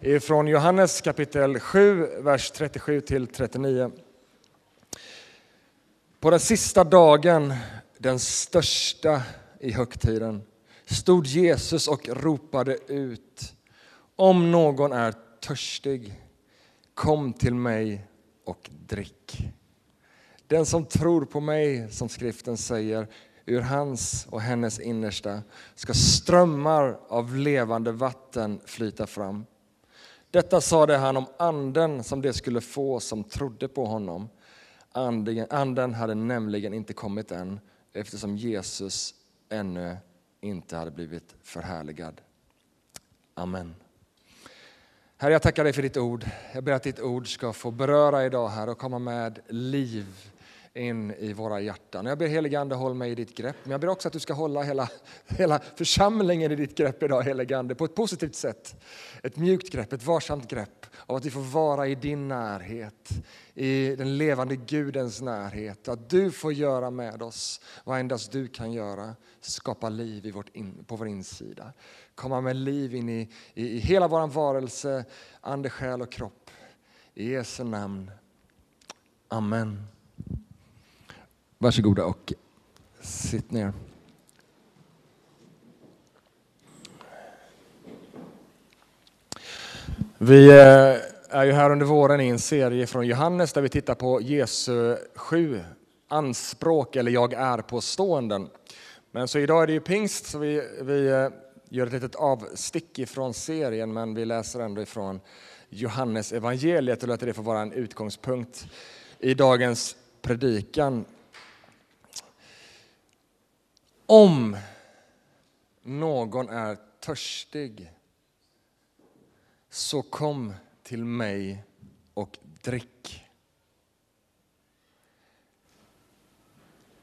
från Johannes kapitel 7, vers 37 till 39. På den sista dagen, den största i högtiden, stod Jesus och ropade ut. Om någon är törstig, kom till mig och drick. Den som tror på mig, som skriften säger, ur hans och hennes innersta ska strömmar av levande vatten flyta fram. Detta sade han om anden som det skulle få som trodde på honom. Anden hade nämligen inte kommit än eftersom Jesus ännu inte hade blivit förhärligad. Amen. Herre, jag tackar dig för ditt ord. Jag ber att ditt ord ska få beröra idag här och komma med liv in i våra hjärtan. Jag ber helige Ande, håll mig i ditt grepp. Men jag ber också att du ska hålla hela, hela församlingen i ditt grepp idag, helige Ande, på ett positivt sätt. Ett mjukt grepp, ett varsamt grepp av att vi får vara i din närhet, i den levande Gudens närhet. Att du får göra med oss vad endast du kan göra, skapa liv i vårt in, på vår insida. Komma med liv in i, i, i hela vår varelse, ande, själ och kropp. I Jesu namn. Amen. Varsågoda och sitt ner. Vi eh, är ju här under våren i en serie från Johannes där vi tittar på Jesu sju anspråk eller jag är påståenden. Men så idag är det ju pingst så vi, vi eh, gör ett litet avstick ifrån serien men vi läser ändå ifrån Johannes evangeliet och låter det få vara en utgångspunkt i dagens predikan. Om någon är törstig så kom till mig och drick.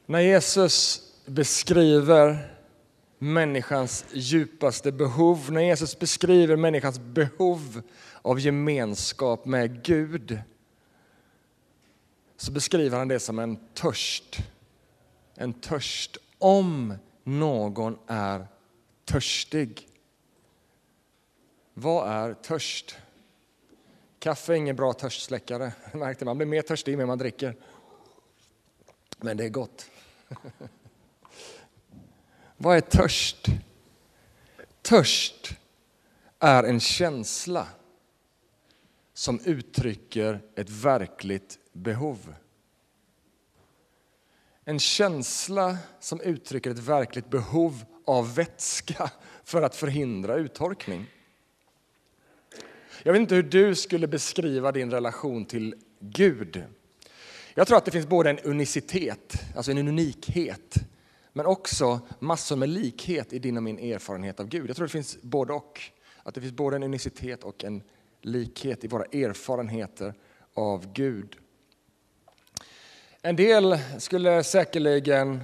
När Jesus beskriver människans djupaste behov, när Jesus beskriver människans behov av gemenskap med Gud, så beskriver han det som en törst. En törst om någon är törstig. Vad är törst? Kaffe är ingen bra törstsläckare. Märkte man blir mer törstig ju mer man dricker. Men det är gott. Vad är törst? Törst är en känsla som uttrycker ett verkligt behov. En känsla som uttrycker ett verkligt behov av vätska för att förhindra uttorkning. Jag vet inte hur du skulle beskriva din relation till Gud. Jag tror att det finns både en unicitet, alltså en unikhet, men också massor med likhet i din och min erfarenhet av Gud. Jag tror det finns både och. Att det finns både en unicitet och en likhet i våra erfarenheter av Gud. En del skulle säkerligen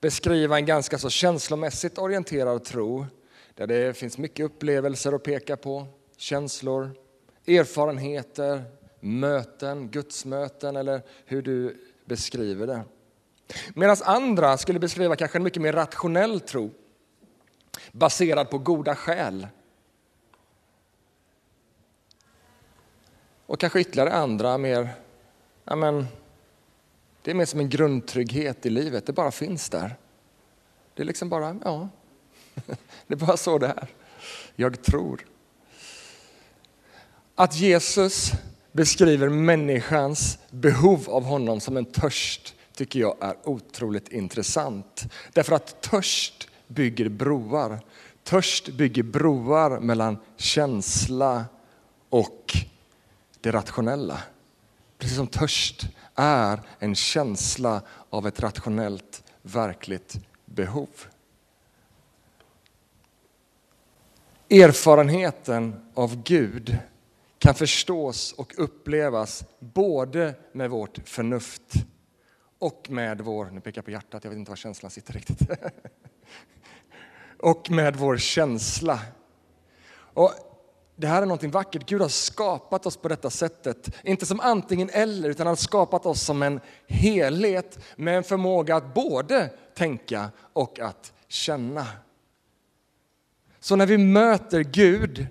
beskriva en ganska så känslomässigt orienterad tro där det finns mycket upplevelser att peka på, känslor, erfarenheter, möten, gudsmöten eller hur du beskriver det. Medan andra skulle beskriva kanske en mycket mer rationell tro baserad på goda skäl. Och kanske ytterligare andra mer, ja men, det är mer som en grundtrygghet i livet, det bara finns där. Det är liksom bara, ja, det är bara så det är. Jag tror. Att Jesus beskriver människans behov av honom som en törst tycker jag är otroligt intressant. Därför att törst bygger broar. Törst bygger broar mellan känsla och det rationella. Precis som törst är en känsla av ett rationellt, verkligt behov. Erfarenheten av Gud kan förstås och upplevas både med vårt förnuft och med vår, nu pekar jag på hjärtat, jag vet inte var känslan sitter riktigt, och med vår känsla. Och det här är någonting vackert. Gud har skapat oss på detta sättet. Inte som antingen eller, utan han har skapat oss som en helhet med en förmåga att både tänka och att känna. Så när vi möter Gud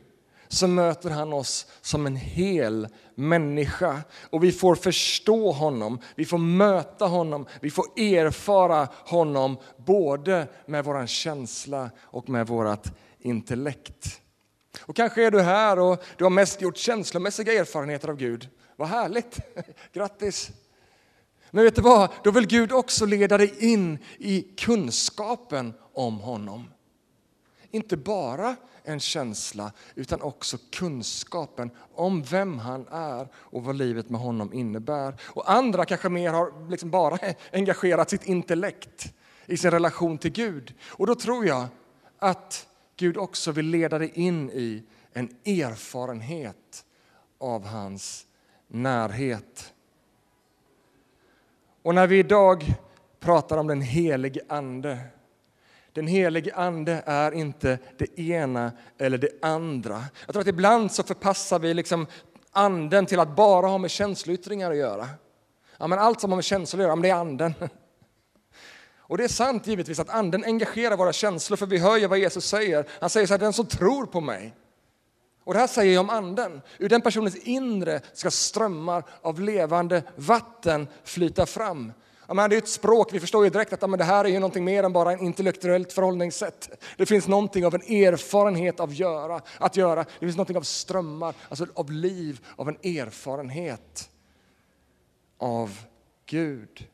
så möter han oss som en hel människa. Och vi får förstå honom, vi får möta honom, vi får erfara honom både med vår känsla och med vårt intellekt. Och kanske är du här och du har mest gjort känslomässiga erfarenheter av Gud. Vad härligt! Grattis! Men vet du vad? Då vill Gud också leda dig in i kunskapen om honom. Inte bara en känsla utan också kunskapen om vem han är och vad livet med honom innebär. Och andra kanske mer har liksom bara engagerat sitt intellekt i sin relation till Gud. Och då tror jag att Gud också vill leda dig in i en erfarenhet av hans närhet. Och när vi idag pratar om den helige Ande den helige Ande är inte det ena eller det andra. Jag tror att ibland så förpassar vi liksom anden till att bara ha med känsloyttringar att göra. Ja, men allt som har med känslor att göra, det är anden. Och det är sant givetvis att anden engagerar våra känslor, för vi hör ju vad Jesus säger. Han säger så här, den som tror på mig. Och det här säger jag om anden. Ur den personens inre ska strömmar av levande vatten flyta fram. Ja, men det är ett språk, vi förstår ju direkt att ja, men det här är ju någonting mer än bara ett intellektuellt förhållningssätt. Det finns någonting av en erfarenhet av göra, att göra. Det finns någonting av strömmar, alltså av liv, av en erfarenhet av Gud.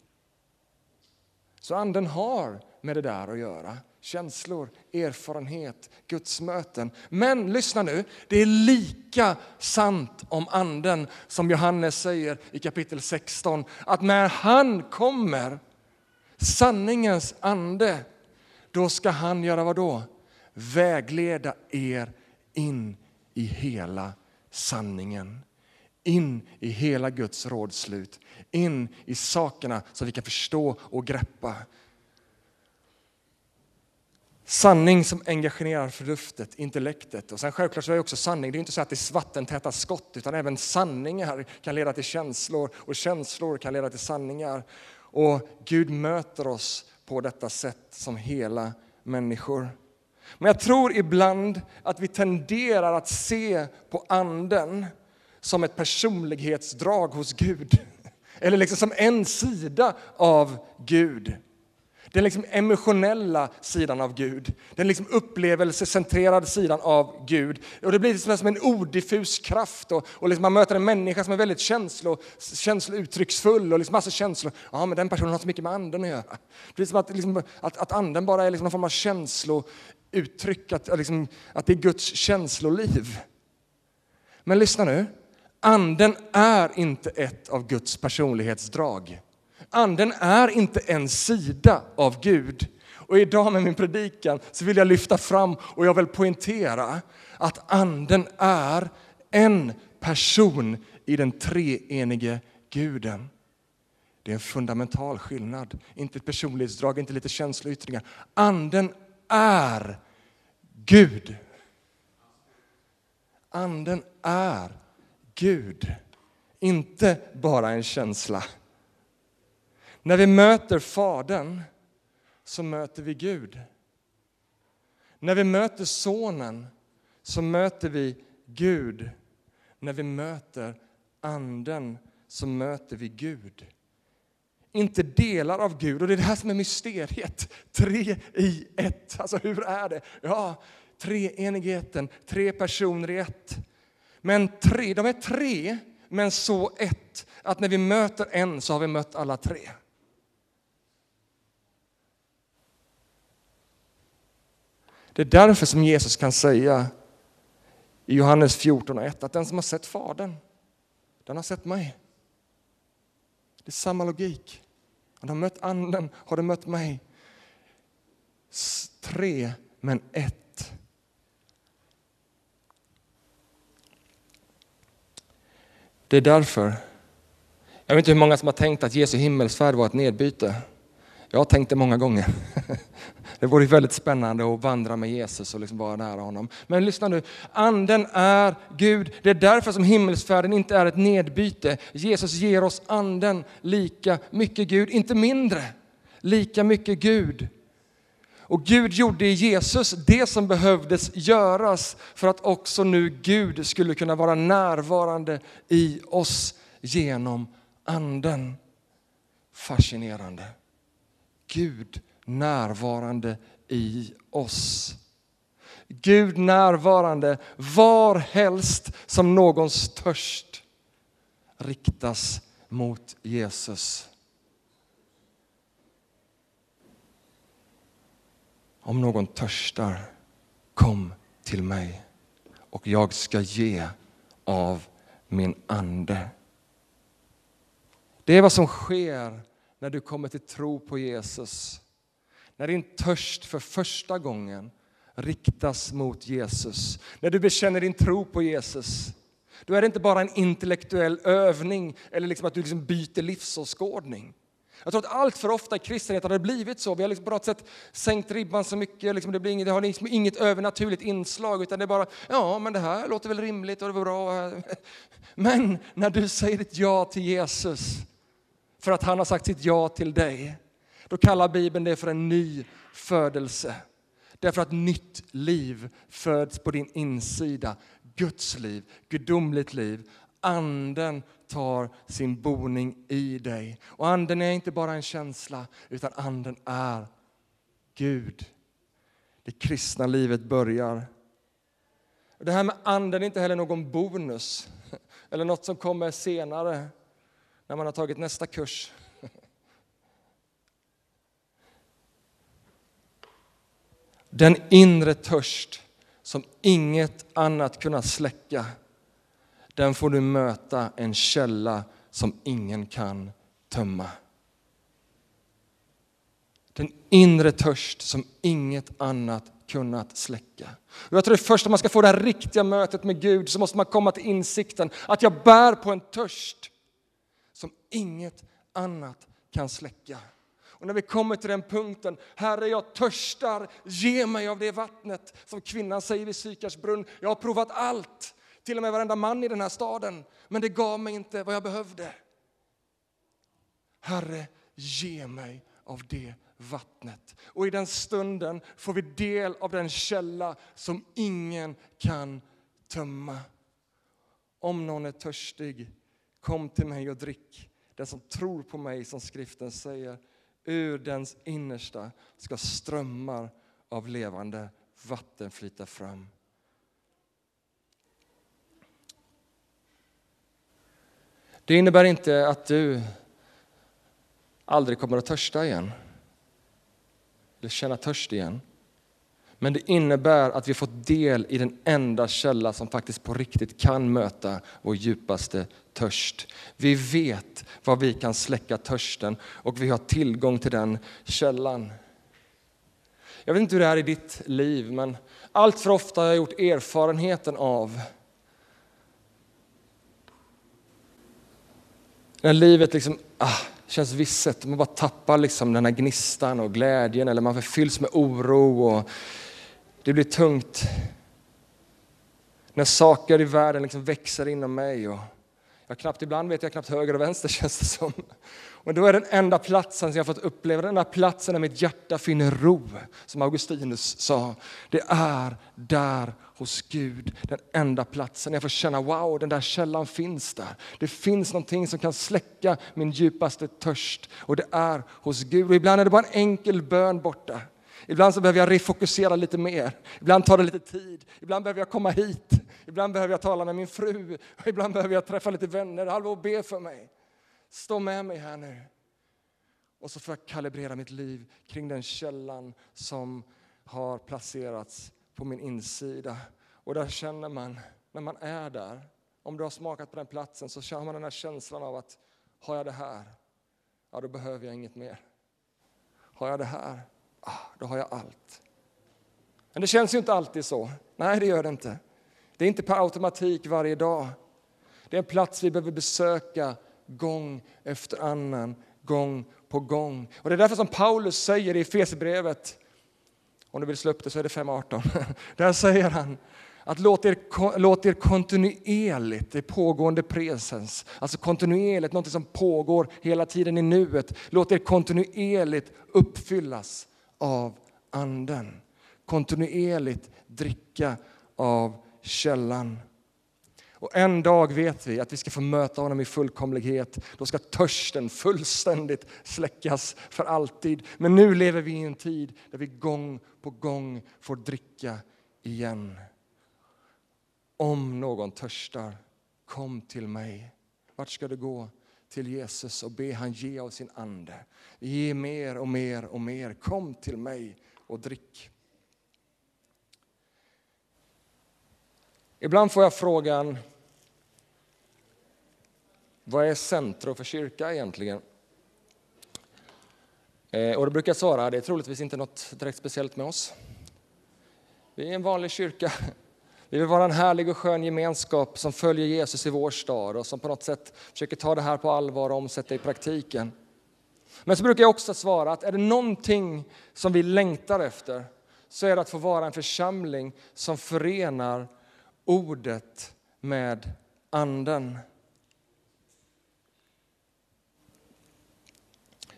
Så anden har med det där att göra. Känslor, erfarenhet, Guds möten. Men lyssna nu, det är lika sant om anden som Johannes säger i kapitel 16. Att när han kommer, sanningens ande, då ska han göra vad då? Vägleda er in i hela sanningen. In i hela Guds rådslut, in i sakerna som vi kan förstå och greppa. Sanning som engagerar förnuftet, intellektet. Och sen självklart så är också sanning, det är inte så att det är vattentäta skott, utan även sanningar kan leda till känslor och känslor kan leda till sanningar. Och Gud möter oss på detta sätt som hela människor. Men jag tror ibland att vi tenderar att se på anden som ett personlighetsdrag hos Gud. Eller liksom som en sida av Gud. Den liksom emotionella sidan av Gud, den liksom upplevelsecentrerade sidan av Gud. Och det blir liksom som en odiffus kraft och, och liksom man möter en människa som är väldigt känslo, känslouttrycksfull och liksom massa känslor. Ja, men den personen har så mycket med anden att göra. Det blir som att, liksom, att, att anden bara är liksom någon form av känslouttryck, att, liksom, att det är Guds känsloliv. Men lyssna nu, anden är inte ett av Guds personlighetsdrag. Anden är inte en sida av Gud. Och idag med min predikan så vill jag lyfta fram och jag vill poängtera att anden är en person i den treenige guden. Det är en fundamental skillnad, inte ett personlighetsdrag, inte lite känsloyttringar. Anden är Gud. Anden är Gud, inte bara en känsla. När vi möter Fadern så möter vi Gud. När vi möter Sonen så möter vi Gud. När vi möter Anden så möter vi Gud. Inte delar av Gud, och det är det här som är mysteriet. Tre i ett. Alltså hur är det? Ja, treenigheten, tre personer i ett. Men tre, de är tre, men så ett. Att när vi möter en så har vi mött alla tre. Det är därför som Jesus kan säga i Johannes 14 och 1 att den som har sett Fadern, den har sett mig. Det är samma logik. Han har mött Anden, har du mött mig? Tre, men ett. Det är därför. Jag vet inte hur många som har tänkt att Jesu himmelsfärd var ett nedbyte. Jag har tänkt det många gånger. Det vore väldigt spännande att vandra med Jesus och liksom vara nära honom. Men lyssna nu, anden är Gud. Det är därför som himmelsfärden inte är ett nedbyte. Jesus ger oss anden lika mycket Gud, inte mindre. Lika mycket Gud. Och Gud gjorde i Jesus det som behövdes göras för att också nu Gud skulle kunna vara närvarande i oss genom anden. Fascinerande. Gud närvarande i oss. Gud närvarande var helst som någons törst riktas mot Jesus. Om någon törstar, kom till mig och jag ska ge av min ande. Det är vad som sker när du kommer till tro på Jesus. När din törst för första gången riktas mot Jesus. När du bekänner din tro på Jesus. Då är det inte bara en intellektuell övning eller liksom att du liksom byter livsåskådning. Jag tror att allt för ofta i kristenheten har det blivit så. Vi har liksom på något sätt sänkt ribban så mycket. Liksom det, blir inget, det har liksom inget övernaturligt inslag utan det är bara, ja men det här låter väl rimligt och det var bra. Men när du säger ditt ja till Jesus för att han har sagt sitt ja till dig, då kallar Bibeln det för en ny födelse. Därför att nytt liv föds på din insida. Guds liv, gudomligt liv. Anden tar sin boning i dig. Och anden är inte bara en känsla, utan anden är Gud. Det kristna livet börjar. Det här med anden är inte heller någon bonus eller något som kommer senare när man har tagit nästa kurs. Den inre törst som inget annat kunnat släcka den får du möta en källa som ingen kan tömma. Den inre törst som inget annat kunnat släcka. Och jag tror att först om man ska få det här riktiga mötet med Gud så måste man komma till insikten att jag bär på en törst som inget annat kan släcka. Och när vi kommer till den punkten, Herre jag törstar, ge mig av det vattnet. Som kvinnan säger vid Sykars brunn, jag har provat allt, till och med varenda man i den här staden, men det gav mig inte vad jag behövde. Herre, ge mig av det vattnet. Och i den stunden får vi del av den källa som ingen kan tömma. Om någon är törstig, kom till mig och drick. Den som tror på mig, som skriften säger, ur dens innersta ska strömmar av levande vatten flyta fram. Det innebär inte att du aldrig kommer att törsta igen. Eller känna törst igen. Men det innebär att vi fått del i den enda källa som faktiskt på riktigt kan möta vår djupaste törst. Vi vet var vi kan släcka törsten och vi har tillgång till den källan. Jag vet inte hur det är i ditt liv, men allt för ofta har jag gjort erfarenheten av när livet liksom, ah, känns visset, man bara tappar liksom den här gnistan och glädjen eller man fylls med oro och det blir tungt. När saker i världen liksom växer inom mig. Och jag knappt, ibland vet jag knappt höger och vänster känns det som. Och då är den enda platsen som jag fått uppleva, den enda platsen där mitt hjärta finner ro, som Augustinus sa, det är där hos Gud. Den enda platsen. Jag får känna, wow, den där källan finns där. Det finns någonting som kan släcka min djupaste törst och det är hos Gud. Och ibland är det bara en enkel bön borta. Ibland så behöver jag refokusera lite mer. Ibland tar det lite tid. Ibland behöver jag komma hit. Ibland behöver jag tala med min fru. Ibland behöver jag träffa lite vänner. Hallå, be för mig. Stå med mig här nu. Och så får jag kalibrera mitt liv kring den källan som har placerats på min insida. Och där känner man, när man är där, om du har smakat på den platsen så känner man den här känslan av att har jag det här, ja då behöver jag inget mer. Har jag det här, ah, då har jag allt. Men det känns ju inte alltid så. Nej, det gör det inte. Det är inte per automatik varje dag. Det är en plats vi behöver besöka gång efter annan, gång på gång. Och Det är därför som Paulus säger i Efesierbrevet, om du vill slå upp det så är det 5.18. Där säger han att låt er, låt er kontinuerligt, det pågående presens, alltså kontinuerligt, något som pågår hela tiden i nuet, låt er kontinuerligt uppfyllas av anden. Kontinuerligt dricka av källan. Och en dag vet vi att vi ska få möta honom i fullkomlighet. Då ska törsten fullständigt släckas för alltid. Men nu lever vi i en tid där vi gång på gång får dricka igen. Om någon törstar, kom till mig. Vart ska du gå? Till Jesus och be han ge av sin ande. Ge mer och mer och mer. Kom till mig och drick. Ibland får jag frågan, vad är centrum för kyrka egentligen? Eh, och då brukar jag svara, det är troligtvis inte något direkt speciellt med oss. Vi är en vanlig kyrka. Vi vill vara en härlig och skön gemenskap som följer Jesus i vår stad och som på något sätt försöker ta det här på allvar och omsätta i praktiken. Men så brukar jag också svara att är det någonting som vi längtar efter så är det att få vara en församling som förenar ordet med anden.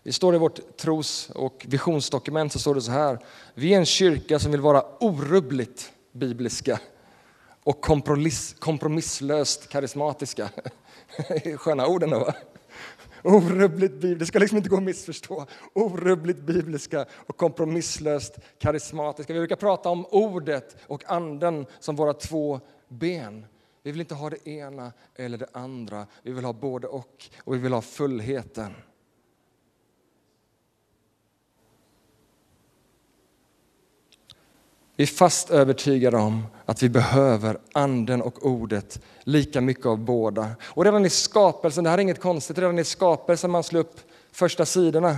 Det står i vårt tros och visionsdokument så står det så här. Vi är en kyrka som vill vara orubbligt bibliska och kompromiss, kompromisslöst karismatiska. Sköna orden va? Orubbligt bibliska, det ska liksom inte gå att missförstå. Orubbligt bibliska och kompromisslöst karismatiska. Vi brukar prata om ordet och anden som våra två ben. Vi vill inte ha det ena eller det andra. Vi vill ha både och och vi vill ha fullheten. Vi är fast övertygade om att vi behöver anden och ordet lika mycket av båda. Och redan i skapelsen, det här är inget konstigt, redan i skapelsen man slår upp första sidorna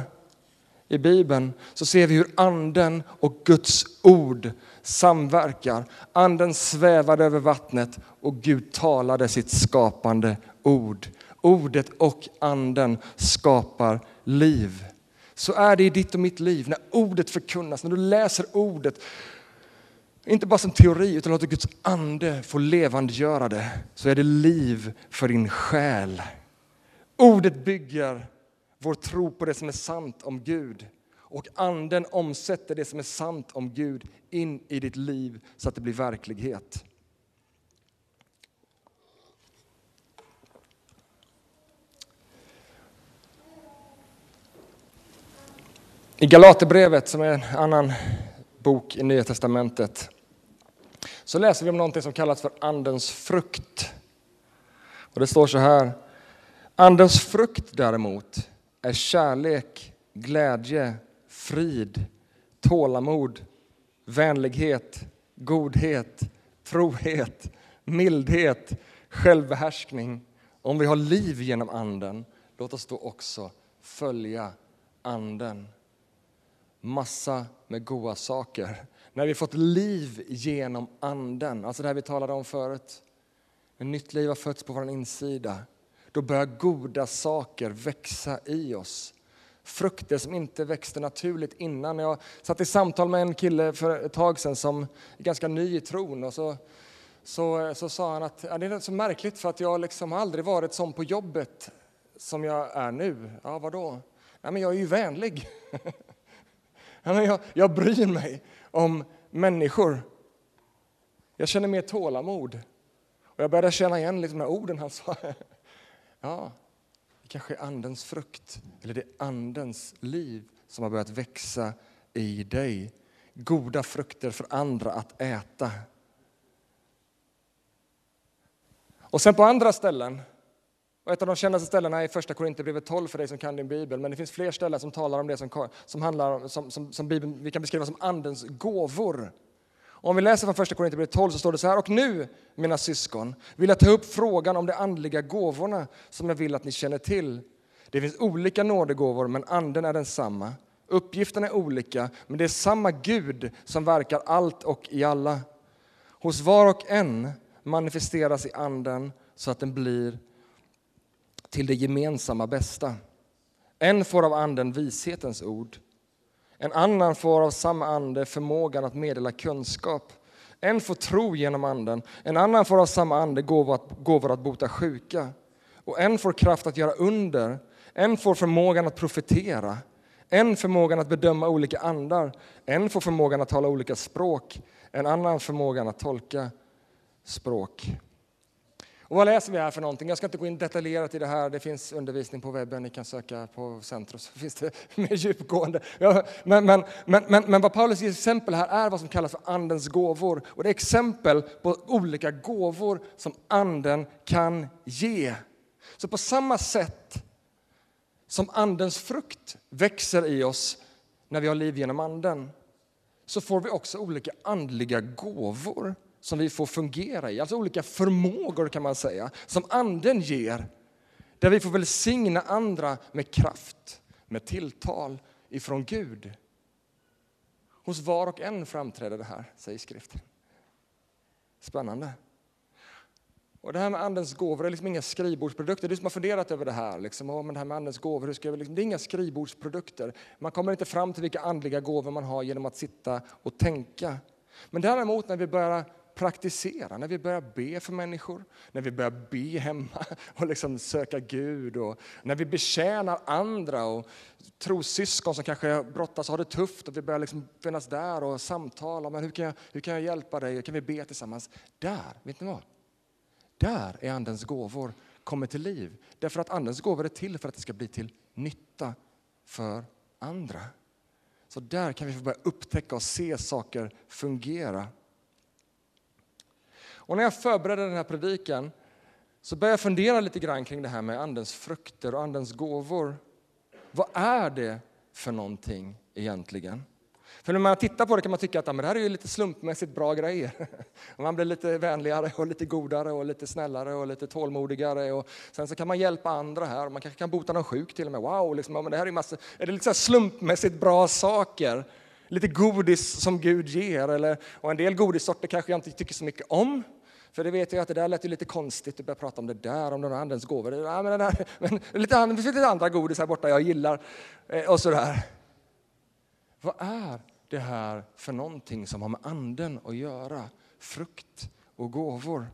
i Bibeln så ser vi hur anden och Guds ord samverkar. Anden svävade över vattnet och Gud talade sitt skapande ord. Ordet och anden skapar liv. Så är det i ditt och mitt liv när ordet förkunnas, när du läser ordet inte bara som teori, utan låter Guds ande få levandegöra det, så är det liv för din själ. Ordet bygger vår tro på det som är sant om Gud. Och anden omsätter det som är sant om Gud in i ditt liv så att det blir verklighet. I Galaterbrevet, som är en annan bok i Nya Testamentet, så läser vi om någonting som kallas för Andens frukt. Och det står så här. Andens frukt däremot är kärlek, glädje, frid, tålamod, vänlighet, godhet, trohet, mildhet, självbehärskning. Om vi har liv genom Anden, låt oss då också följa Anden. Massa med goda saker när vi fått liv genom Anden, alltså det här vi talade om förut. När nytt liv har fötts på vår insida, då börjar goda saker växa i oss. Frukter som inte växte naturligt innan. Jag satt i samtal med en kille för ett tag sedan som är ganska ny i tron. Och så, så, så sa han att ja, det är så märkligt för att jag liksom aldrig varit sån på jobbet som jag är nu. Ja, vadå? Ja, men jag är ju vänlig. jag, jag bryr mig om människor. Jag känner mer tålamod. Och jag började känna igen lite de orden han sa. Ja, det kanske är Andens frukt, eller det är Andens liv som har börjat växa i dig. Goda frukter för andra att äta. Och sen på andra ställen och ett av de kändaste ställena är första Korinthierbrevet 12 för dig som kan din bibel. Men det finns fler ställen som talar om det som, som, handlar, som, som, som Bibeln, vi kan beskriva som Andens gåvor. Och om vi läser från första Korinthierbrevet 12 så står det så här. Och nu, mina syskon, vill jag ta upp frågan om de andliga gåvorna som jag vill att ni känner till. Det finns olika nådegåvor, men anden är densamma. Uppgifterna är olika, men det är samma Gud som verkar allt och i alla. Hos var och en manifesteras i anden så att den blir till det gemensamma bästa. En får av anden vishetens ord, en annan får av samma ande förmågan att meddela kunskap. En får tro genom anden, en annan får av samma ande gåvor att, gåvor att bota sjuka. Och en får kraft att göra under, en får förmågan att profetera, En förmågan att bedöma olika andar, en får förmågan att tala olika språk, en annan förmågan att tolka språk. Och vad läser vi här för någonting? Jag ska inte gå in detaljerat i det här. Det finns undervisning på webben. Ni kan söka på Centro så finns det mer djupgående. Ja, men, men, men, men, men vad Paulus ger exempel här är vad som kallas för Andens gåvor. Och det är exempel på olika gåvor som Anden kan ge. Så på samma sätt som Andens frukt växer i oss när vi har liv genom Anden så får vi också olika andliga gåvor som vi får fungera i, alltså olika förmågor kan man säga, som Anden ger. Där vi får välsigna andra med kraft, med tilltal ifrån Gud. Hos var och en framträder det här, säger skriften. Spännande. Och det här med andens gåvor är liksom inga skrivbordsprodukter. Du som har funderat över det här, liksom, oh, men det här med andens gåvor, hur ska jag, liksom, det är inga skrivbordsprodukter. Man kommer inte fram till vilka andliga gåvor man har genom att sitta och tänka. Men däremot när vi börjar praktisera, när vi börjar be för människor, när vi börjar be hemma och liksom söka Gud och när vi betjänar andra och trossyskon som kanske brottas och har det tufft och vi börjar liksom finnas där och samtala. Men hur, kan jag, hur kan jag hjälpa dig? Hur kan vi be tillsammans? Där, vet ni vad? Där är Andens gåvor kommer till liv. Därför att Andens gåvor är till för att det ska bli till nytta för andra. Så där kan vi få börja upptäcka och se saker fungera. Och när jag förberedde den här predikan så började jag fundera lite grann kring det här med Andens frukter och Andens gåvor. Vad är det för någonting egentligen? För när man tittar på det kan man tycka att det här är ju lite slumpmässigt bra grejer. Man blir lite vänligare och lite godare och lite snällare och lite tålmodigare. Och sen så kan man hjälpa andra här. och Man kanske kan bota någon sjuk till och med. Wow, liksom, men det här är, massa, är det lite så slumpmässigt bra saker? Lite godis som Gud ger. Eller, och en del godissorter kanske jag inte tycker så mycket om. För det vet jag att det där lät ju lite konstigt att börja prata om det där, om den andens gåvor. Ja, men, där, men lite, det finns lite andra godis här borta jag gillar. Eh, och sådär. Vad är det här för någonting som har med anden att göra? Frukt och gåvor.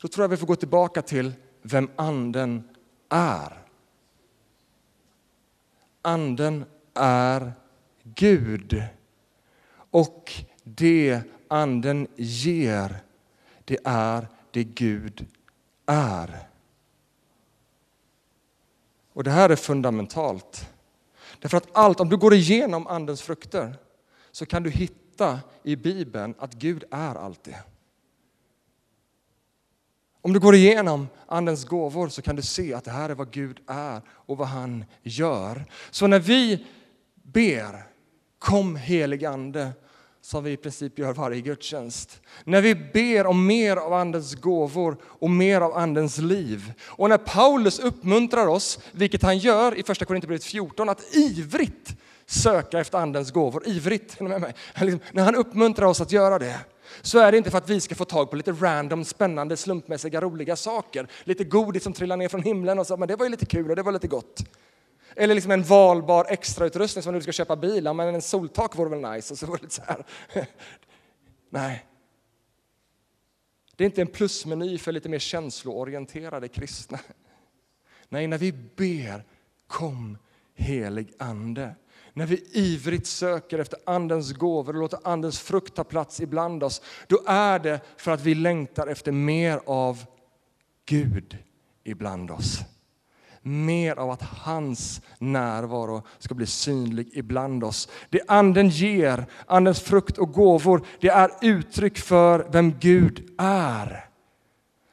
Då tror jag vi får gå tillbaka till vem anden är. Anden är Gud. Och det anden ger, det är det Gud är. Och det här är fundamentalt. Därför att allt, om du går igenom andens frukter så kan du hitta i Bibeln att Gud är allt det. Om du går igenom Andens gåvor så kan du se att det här är vad Gud är och vad han gör. Så när vi ber Kom helig Ande som vi i princip gör varje gudstjänst. När vi ber om mer av Andens gåvor och mer av Andens liv. Och när Paulus uppmuntrar oss, vilket han gör i Första Korinthierbrevet 14, att ivrigt söka efter Andens gåvor. Ivrigt, med mig. Liksom, när han uppmuntrar oss att göra det så är det inte för att vi ska få tag på lite random, spännande, slumpmässiga, roliga saker. Lite godis som trillar ner från himlen och så, men det var ju lite kul och det var lite gott. Eller liksom en valbar extrautrustning som du ska köpa bil. Ja, men en soltak vore väl nice? Och så var det så här. Nej. Det är inte en plusmeny för lite mer känsloorienterade kristna. Nej, när vi ber kom helig ande. När vi ivrigt söker efter Andens gåvor och låter Andens frukt ta plats ibland oss, då är det för att vi längtar efter mer av Gud ibland oss mer av att hans närvaro ska bli synlig ibland oss. Det anden ger, andens frukt och gåvor, det är uttryck för vem Gud är.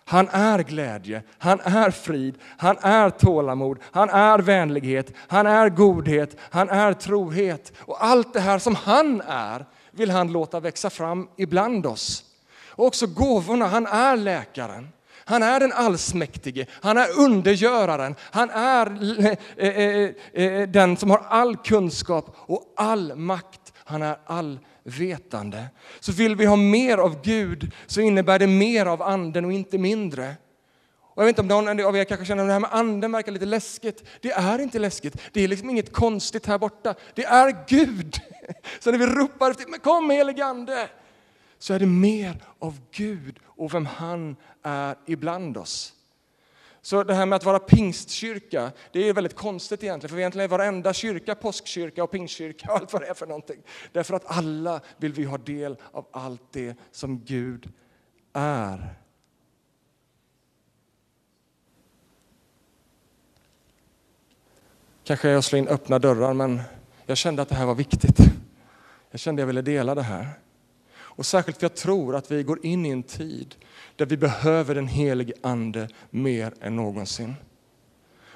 Han är glädje, han är frid, han är tålamod, han är vänlighet, han är godhet, han är trohet. Och allt det här som han är vill han låta växa fram ibland oss. Och också gåvorna, han är läkaren. Han är den allsmäktige, han är undergöraren, han är eh, eh, eh, den som har all kunskap och all makt. Han är vetande. Så vill vi ha mer av Gud så innebär det mer av anden och inte mindre. Och jag vet inte om någon av er kanske känner att det här med anden verkar lite läskigt. Det är inte läskigt. Det är liksom inget konstigt här borta. Det är Gud. Så när vi ropar efter, men kom helige ande, så är det mer av Gud och vem han är ibland oss. Så det här med att vara pingstkyrka, det är väldigt konstigt egentligen, för egentligen är varenda kyrka påskkyrka och pingstkyrka och allt vad det är för någonting. Därför att alla vill vi ha del av allt det som Gud är. Kanske jag slår in öppna dörrar, men jag kände att det här var viktigt. Jag kände att jag ville dela det här. Och särskilt för jag tror att vi går in i en tid där vi behöver den helige Ande mer än någonsin.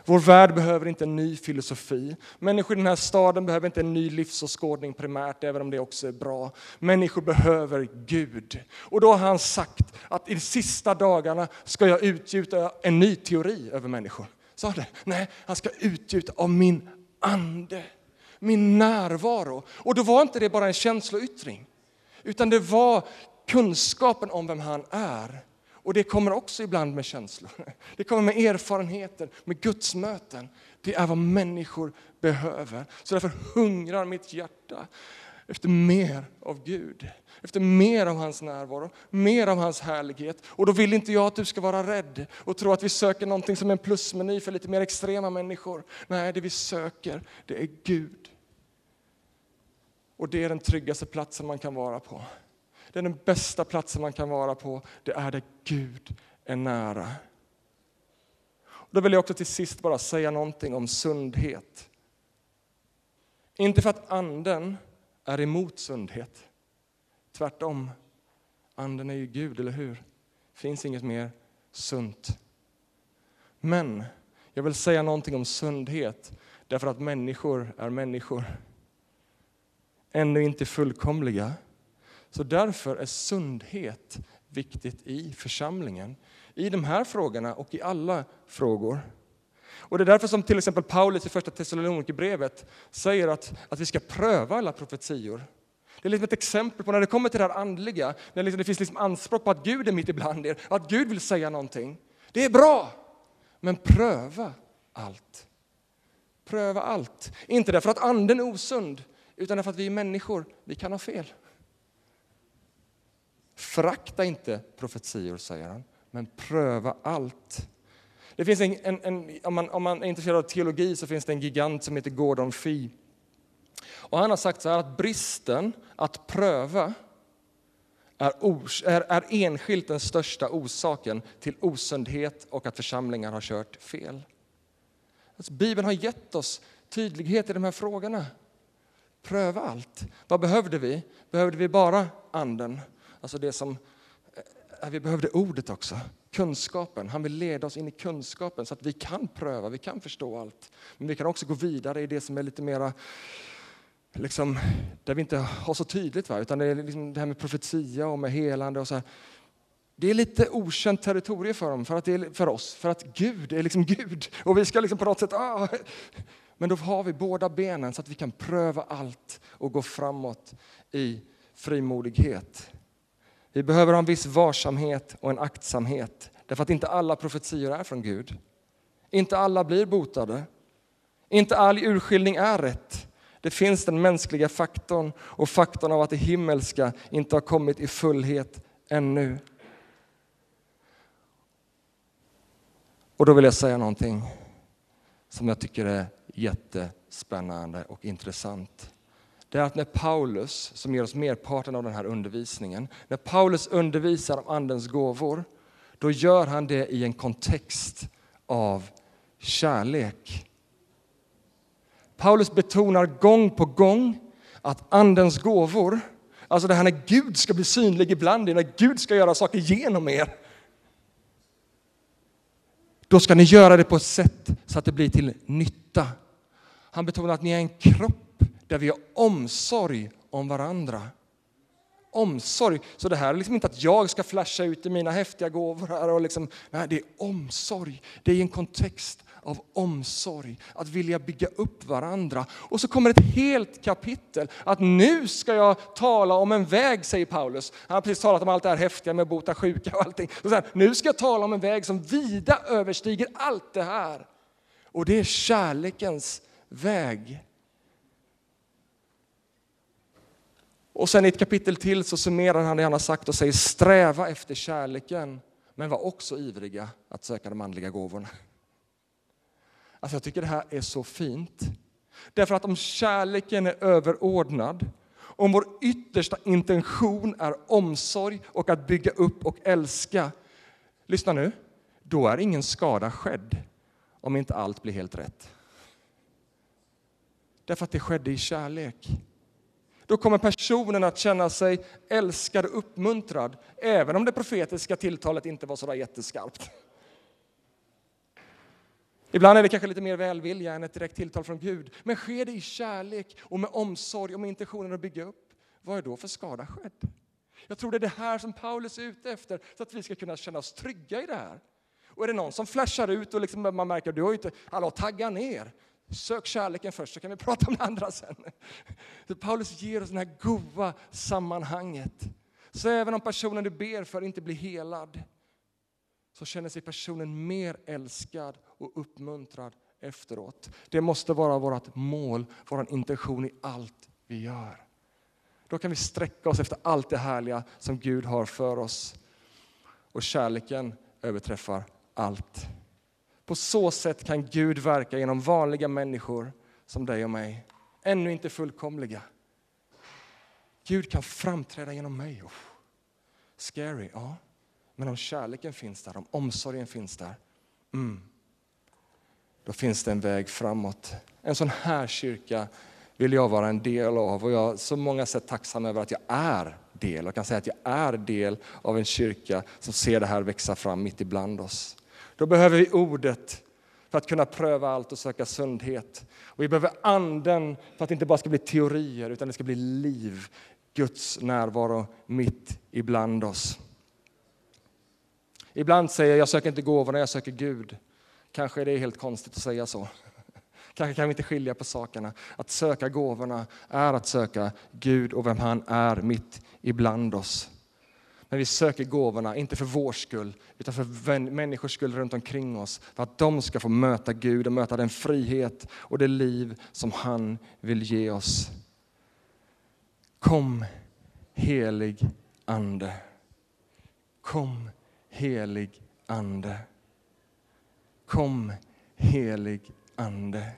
Vår värld behöver inte en ny filosofi. Människor i den här staden behöver inte en ny livsåskådning primärt, även om det också är bra. Människor behöver Gud. Och då har han sagt att i de sista dagarna ska jag utgjuta en ny teori över människor. Sa det? Nej, han ska utgjuta av min ande, min närvaro. Och då var inte det bara en känsloyttring, utan det var kunskapen om vem han är. Och det kommer också ibland med känslor. Det kommer med erfarenheter, med gudsmöten. Det är vad människor behöver. Så därför hungrar mitt hjärta efter mer av Gud. Efter mer av hans närvaro, mer av hans härlighet. Och då vill inte jag att du ska vara rädd och tro att vi söker någonting som en plusmeny för lite mer extrema människor. Nej, det vi söker, det är Gud. Och det är den tryggaste platsen man kan vara på. Det är den bästa platsen man kan vara på. Det är där Gud är nära. Då vill jag också till sist bara säga någonting om sundhet. Inte för att anden är emot sundhet. Tvärtom. Anden är ju Gud, eller hur? Det finns inget mer sunt. Men jag vill säga någonting om sundhet därför att människor är människor. Ännu inte fullkomliga. Så därför är sundhet viktigt i församlingen. I de här frågorna och i alla frågor. Och Det är därför som till exempel Paulus i första Thessalonikerbrevet säger att, att vi ska pröva alla profetior. Det är liksom ett exempel på när det kommer till det här andliga, när liksom det finns liksom anspråk på att Gud är mitt ibland er, att Gud vill säga någonting. Det är bra, men pröva allt. Pröva allt. Inte därför att anden är osund, utan därför att vi är människor, vi kan ha fel. Förakta inte profetior, säger han, men pröva allt. Det finns en, en, en, om, man, om man är intresserad av teologi så finns det en gigant som heter Gordon Fee. Och han har sagt så här att bristen att pröva är, ors, är, är enskilt den största orsaken till osundhet och att församlingar har kört fel. Alltså, Bibeln har gett oss tydlighet i de här frågorna. Pröva allt. Vad behövde vi? Behövde vi bara anden? Alltså det som, eh, vi behövde ordet också, kunskapen. Han vill leda oss in i kunskapen så att vi kan pröva, vi kan förstå allt. Men vi kan också gå vidare i det som är lite mera Liksom, där vi inte har så tydligt, va? utan det är liksom det här med profetia och med helande och så här. Det är lite okänt territorium för, dem, för, att det är, för oss, för att Gud är liksom Gud. Och vi ska liksom på något sätt... Ah. Men då har vi båda benen så att vi kan pröva allt och gå framåt i frimodighet. Vi behöver ha en viss varsamhet och en aktsamhet. Därför att inte alla profetior är från Gud. Inte alla blir botade. Inte all urskiljning är rätt. Det finns den mänskliga faktorn och faktorn av att det himmelska inte har kommit i fullhet ännu. Och då vill jag säga någonting som jag tycker är jättespännande och intressant det är att när Paulus, som ger oss merparten av den här undervisningen, när Paulus undervisar om Andens gåvor, då gör han det i en kontext av kärlek. Paulus betonar gång på gång att Andens gåvor, alltså det här när Gud ska bli synlig ibland er, när Gud ska göra saker genom er, då ska ni göra det på ett sätt så att det blir till nytta. Han betonar att ni är en kropp där vi har omsorg om varandra. Omsorg. Så det här är liksom inte att jag ska flasha ut i mina häftiga gåvor. Här och liksom, nej, det är omsorg. Det är en kontext av omsorg, att vilja bygga upp varandra. Och så kommer ett helt kapitel att nu ska jag tala om en väg, säger Paulus. Han har precis talat om allt det här häftiga med att bota sjuka och allting. Så här, nu ska jag tala om en väg som vida överstiger allt det här. Och det är kärlekens väg. Och sen i ett kapitel till så summerar han det han har sagt och säger sträva efter kärleken men var också ivriga att söka de andliga gåvorna. Alltså jag tycker det här är så fint. Därför att om kärleken är överordnad, om vår yttersta intention är omsorg och att bygga upp och älska, lyssna nu, då är ingen skada skedd om inte allt blir helt rätt. Därför att det skedde i kärlek. Då kommer personen att känna sig älskad och uppmuntrad, även om det profetiska tilltalet inte var så där jätteskarpt. Ibland är det kanske lite mer välvilja än ett direkt tilltal från Gud. Men sker det i kärlek och med omsorg och med intentionen att bygga upp, vad är då för skada skedd? Jag tror det är det här som Paulus är ute efter, så att vi ska kunna känna oss trygga i det här. Och är det någon som flashar ut och liksom man märker att du har inte, hallå tagga ner. Sök kärleken först så kan vi prata om det andra sen. Så Paulus ger oss det här goda sammanhanget. Så även om personen du ber för inte blir helad, så känner sig personen mer älskad och uppmuntrad efteråt. Det måste vara vårt mål, vår intention i allt vi gör. Då kan vi sträcka oss efter allt det härliga som Gud har för oss. Och kärleken överträffar allt. På så sätt kan Gud verka genom vanliga människor som dig och mig. Ännu inte fullkomliga. Gud kan framträda genom mig. Oh, scary, ja. Men om kärleken finns där, om omsorgen finns där, mm, då finns det en väg framåt. En sån här kyrka vill jag vara en del av och jag är så många sätt tacksam över att jag är del och kan säga att jag är del av en kyrka som ser det här växa fram mitt ibland oss. Då behöver vi ordet för att kunna pröva allt och söka sundhet. Och vi behöver anden för att det inte bara ska bli teorier utan det ska bli liv, Guds närvaro mitt ibland oss. Ibland säger jag, jag söker inte gåvorna, jag söker Gud. Kanske är det helt konstigt att säga så. Kanske kan vi inte skilja på sakerna. Att söka gåvorna är att söka Gud och vem han är mitt ibland oss. Men vi söker gåvorna, inte för vår skull, utan för människors skull runt omkring oss. För att de ska få möta Gud och möta den frihet och det liv som han vill ge oss. Kom, helig Ande. Kom, helig Ande. Kom, helig Ande.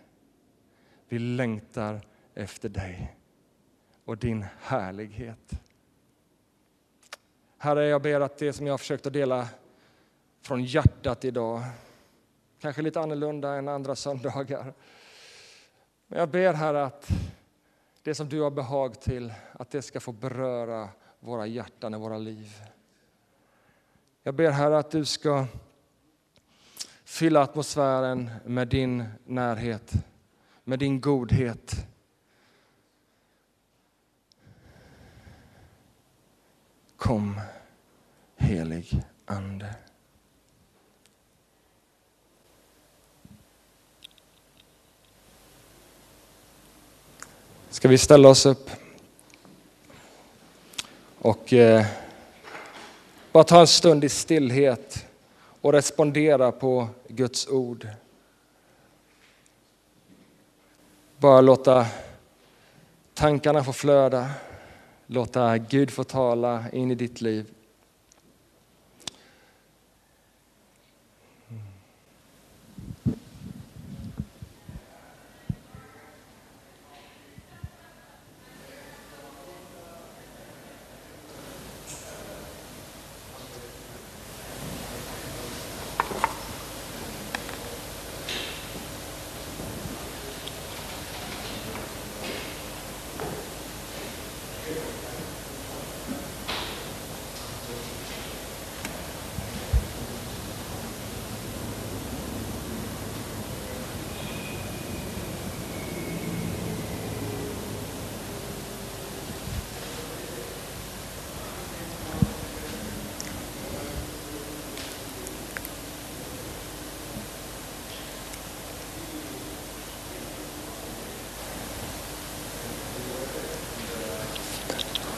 Vi längtar efter dig och din härlighet. Herre, jag ber att det som jag har försökt att dela från hjärtat idag, kanske lite annorlunda än andra söndagar. Men jag ber Herre att det som du har behag till, att det ska få beröra våra hjärtan och våra liv. Jag ber Herre att du ska fylla atmosfären med din närhet, med din godhet. Kom, helig Ande. Ska vi ställa oss upp och eh, bara ta en stund i stillhet och respondera på Guds ord. Bara låta tankarna få flöda, låta Gud få tala in i ditt liv.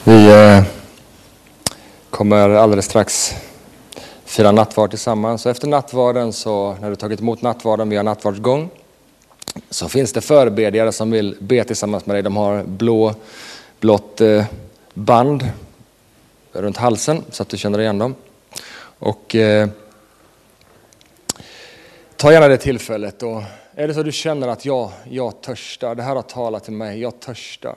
Vi eh, kommer alldeles strax fira nattvard tillsammans. Och efter nattvarden, så, när du tagit emot nattvarden, vi har nattvardsgång, så finns det förebedjare som vill be tillsammans med dig. De har blå, blått eh, band runt halsen så att du känner igen dem. Och eh, ta gärna det tillfället och är det så att du känner att ja, jag törstar, det här har talat till mig, jag törstar.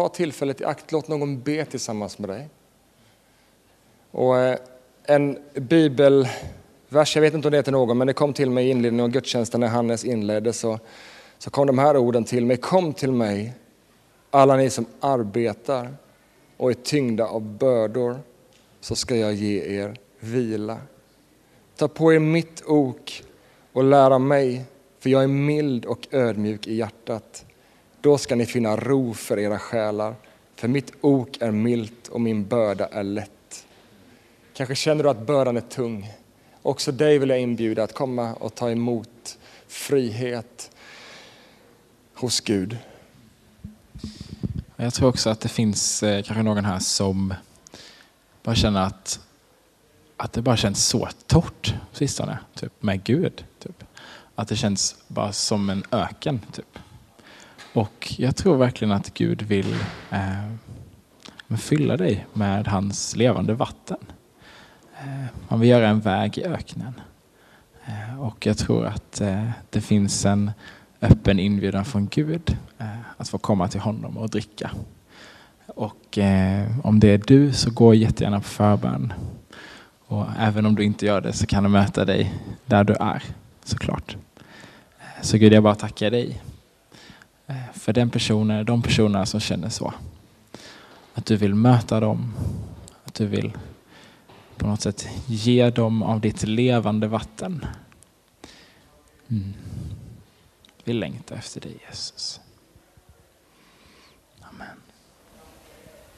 Ta tillfället i akt, låt någon be tillsammans med dig. Och eh, en bibelvers, jag vet inte om det är till någon, men det kom till mig i inledningen av gudstjänsten när Hannes inledde, så, så kom de här orden till mig. Kom till mig, alla ni som arbetar och är tyngda av bördor, så ska jag ge er vila. Ta på er mitt ok och lära mig, för jag är mild och ödmjuk i hjärtat. Då ska ni finna ro för era själar, för mitt ok är milt och min börda är lätt. Kanske känner du att bördan är tung. Också dig vill jag inbjuda att komma och ta emot frihet hos Gud. Jag tror också att det finns eh, kanske någon här som bara känner att, att det bara känns så torrt på sistone, typ, med Gud. Typ. Att det känns bara som en öken. Typ. Och jag tror verkligen att Gud vill eh, fylla dig med hans levande vatten. Eh, han vill göra en väg i öknen. Eh, och jag tror att eh, det finns en öppen inbjudan från Gud eh, att få komma till honom och dricka. Och eh, om det är du så gå jättegärna på förbön. Och även om du inte gör det så kan han möta dig där du är såklart. Eh, så Gud, jag bara tackar dig Eh, för den personen, de personerna som känner så. Att du vill möta dem, att du vill på något sätt ge dem av ditt levande vatten. Mm. Vi längtar efter dig Jesus.